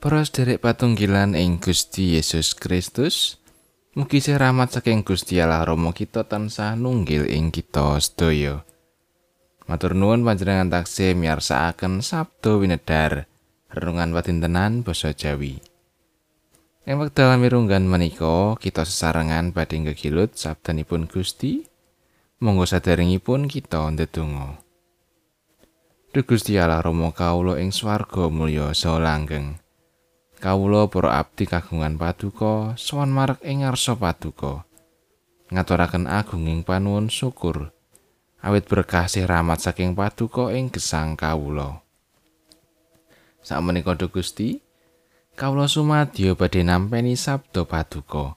Para sederek patunggilan ing Gusti Yesus Kristus, mugi rahmat saking Gusti Allah Rama kita tansah nunggil ing kita sedaya. Matur nuwun panjenengan taksih miyarsakaken Sabda Winedar, renungan patintenan basa Jawi. Ing wekdal mirunggan menika, kita sesarengan badhe gegilut sabdanipun Gusti. Monggo saderengipun kita ndedonga. Duh Gusti Allah Rama kawula ing swarga mulya saha langgeng. Kawula para abdi kagungan paduka sowan marek ing ngarsa paduka. Ngaturaken agunging panuwun syukur awit berkah sih rahmat saking paduka ing gesang kawula. Sakmenika Duh Gusti, kawula sumadyo badhe nampeni sabda paduka.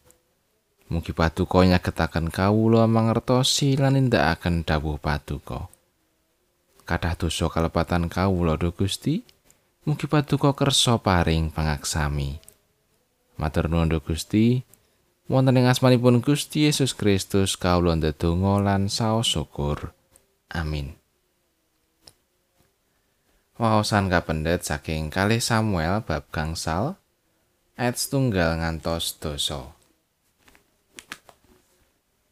Mugi paduka nyagetaken kawula mangertosi lan nindakaken dawuh paduka. Kadah dosa kalepatan kawula Duh Gusti, Mugi paduka kersa paring pangaksami. Matur nuwun Gusti. Wonten ing asmanipun Gusti Yesus Kristus kawula ndedonga lan saos syukur. Amin. Waosan kapendet saking kalih Samuel bab gangsal ayat setunggal ngantos dosa.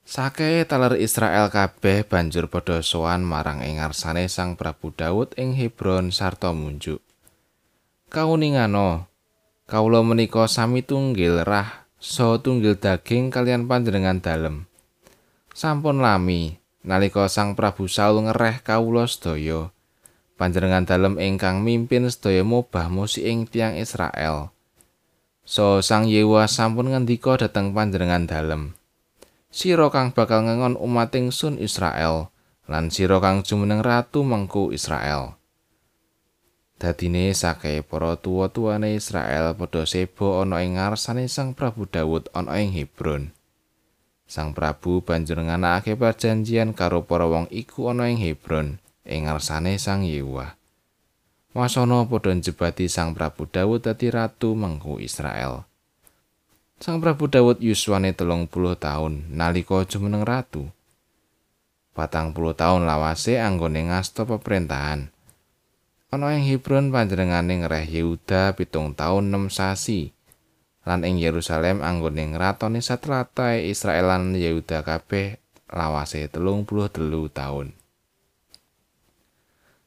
Sake taler Israel kabeh banjur padha sowan marang ing ngarsane Sang Prabu Daud ing Hebron sarta munjuk. Kauningano kawula menika sami tunggil rah so tunggil daging kalian panjenengan dalem. Sampun lami nalika sang prabu saul ngereh kawula sedaya panjenengan dalem ingkang mimpin sedaya mobah musi ing tiang Israel. So sang yewa sampun ngendika dhateng panjenengan dalem sira kang bakal ngengon umating sun Israel lan sira kang jumeneng ratu mengku Israel Dadine sake para tuwa-tuwane Israel padha sebo ana ing ngarsane Sang Prabu Daud ana ing Hebron. Sang Prabu banjur nganakake perjanjian karo para wong iku ana ing Hebron ing ngarsane Sang Yewa. Wasana padha njebati Sang Prabu Daud dadi ratu mengku Israel. Sang Prabu Daud yuswane telung puluh taun nalika jumeneng ratu. Patang puluh taun lawase anggone ngasta pemerintahan. Ana ing Hebron panjenengane ngreh Yehuda pitung taun 6 sasi. Lan ing Yerusalem anggone ngratoni satratae Israel lan Yehuda kabeh lawase telung puluh telu taun.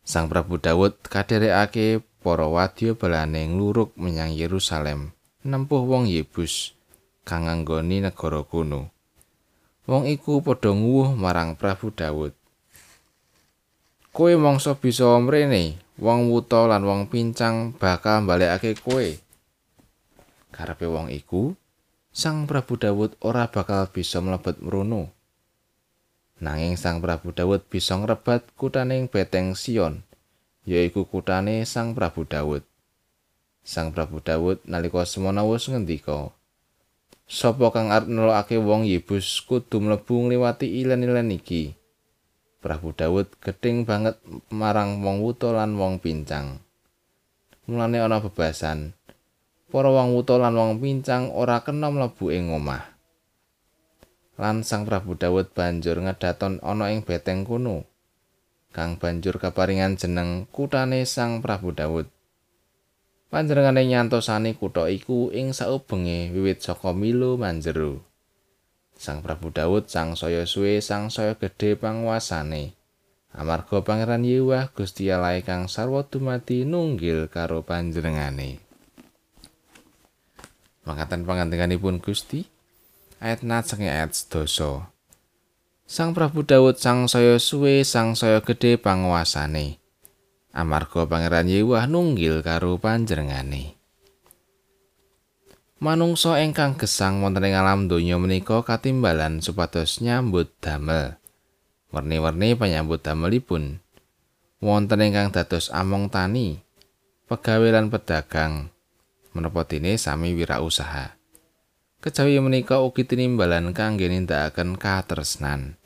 Sang Prabu Daud kaderekake para wadya balane ngluruk menyang Yerusalem nempuh wong Yebus kang nganggoni negara kuno. Wong iku padha nguwuh marang Prabu Daud Kowe mangsa bisa mrene wong wuta lan wong pincang bakal balekake kowe. Karepe wong iku, Sang Prabu Dawud ora bakal bisa mlebet mrono. Nanging Sang Prabu Dawud bisa ngrebat kutaning beteng Sion, yaiku kutane Sang Prabu Dawud. Sang Prabu Dawud nalika semana wis ngendika, Sopo kang arep nelokake wong Yebus kudu mlebu ngliwati ilen-ilen iki?" Prabu Daud gedeng banget marang wong wuta lan wong pincang. Mulane ana bebasan. Para wong wuta lan wong pincang ora kena mlebu ing omah. Lan Sang Prabu Daud banjur ngedaton ana ing beteng kuno. Kang banjur kaparingan jeneng kutane Sang Prabu Daud. Panjenengane nyantosani kutha iku ing saubenge wiwit saka Milo manjero. Sang Prabu Daud sang saya suwe sang saya gedhe panguasane. Amarga Pangeran Yewah Gusti Allah kang sarwa dumati nunggil karo panjenengane. Mangkatan pangantenganipun Gusti ayat saking ayat doso. Sang Prabu Daud sang saya suwe sang saya gedhe panguasane. Amarga Pangeran Yewah nunggil karo panjenengane. Manungsa ingkang gesang wonten ing alam donya menika katimbalan supados nyambut damel. Werni-werni penyambut damelipun wonten ingkang dados among tani, pegawe lan pedagang, menapa dene sami wirausaha. Kejawi menika ugi tinimbalan kangge nindakaken katresnan.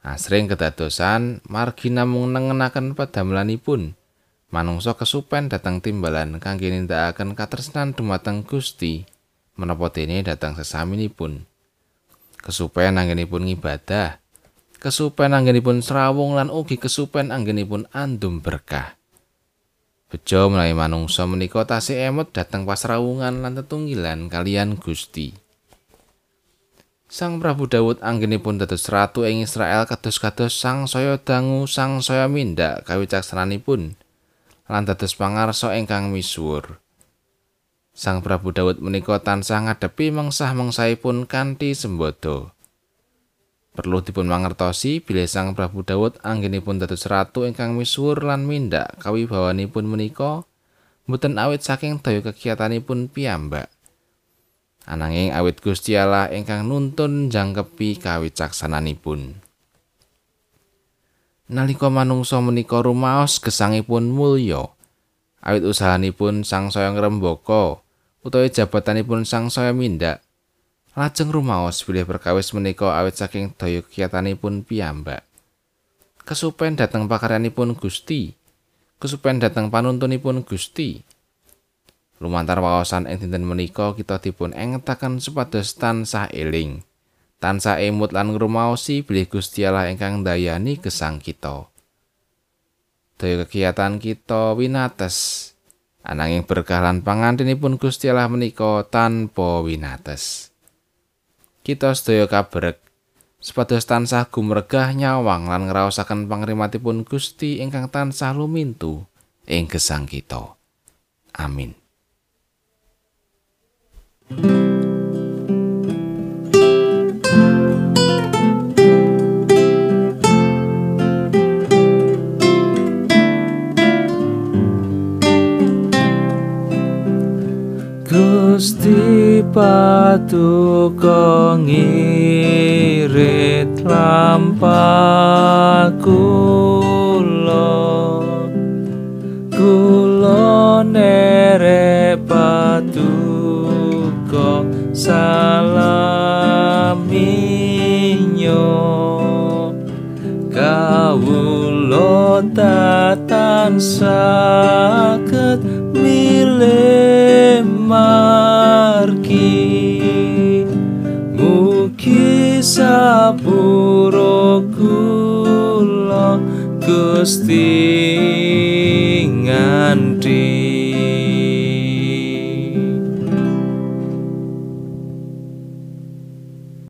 Asring kedadosan margi namung nengenaken pedamelanipun. Manungsa kesupen dateng timbalan kangge nindakaken katresnan dumateng Gusti menapa dene datang sesaminipun. Kesupen anggenipun ngibadah kesupen anggenipun serawung lan ugi kesupen anggenipun andum berkah. Bejo menawi manungsa menika tasih emut dhateng pasrawungan lan tetunggilan kalian Gusti. Sang Prabu Daud anggenipun dados ratu ing Israel kados-kados sang saya dangu sang saya mindak kawicaksananipun lan dados pangarsa ingkang misuwur. Sang Prabu Daud menika tansah ngadepi mengsah-mengsahipun kanthi sembodo. Perlu dipun mangertosi bilih Sang Prabu Daud anggenipun dados ratu ingkang misuwur lan mindak kawibawanipun menika mboten awit saking daya kegiatanipun piyambak. Ananging awit Gusti Allah ingkang nuntun jangkepi kawicaksananipun. Nalika manungsa menika rumaos gesangipun mulya, awit usahanipun sang saya ngrembaka utawi jabatanipun sang saya mindak, lajeng rumaos bilih perkawis menika awit saking daya kegiatanipun piyambak. Kesupen dhateng pakaryanipun Gusti. Kesupen dhateng panuntunipun Gusti. Lumantar wawasan ing dinten menika kita dipun engetaken supados tansah eling. Tansah emut lan ngrumaosi bilih Gusti Allah ingkang dayani gesang kita. Daya kegiatan kita winates. Ananging berkah lan pangantinipun Gusti Allah menika tanpa winates. kita sedaya kabrek supados tansah gumregah nyawang lan ngraosaken pangrimatipun Gusti ingkang tansah lumintu ing gesang kita. Amin. Patuko ngirit lampah kula kula nere patuko salaminyo kawula tatan saged milih margi mugi sapuro kula Gusti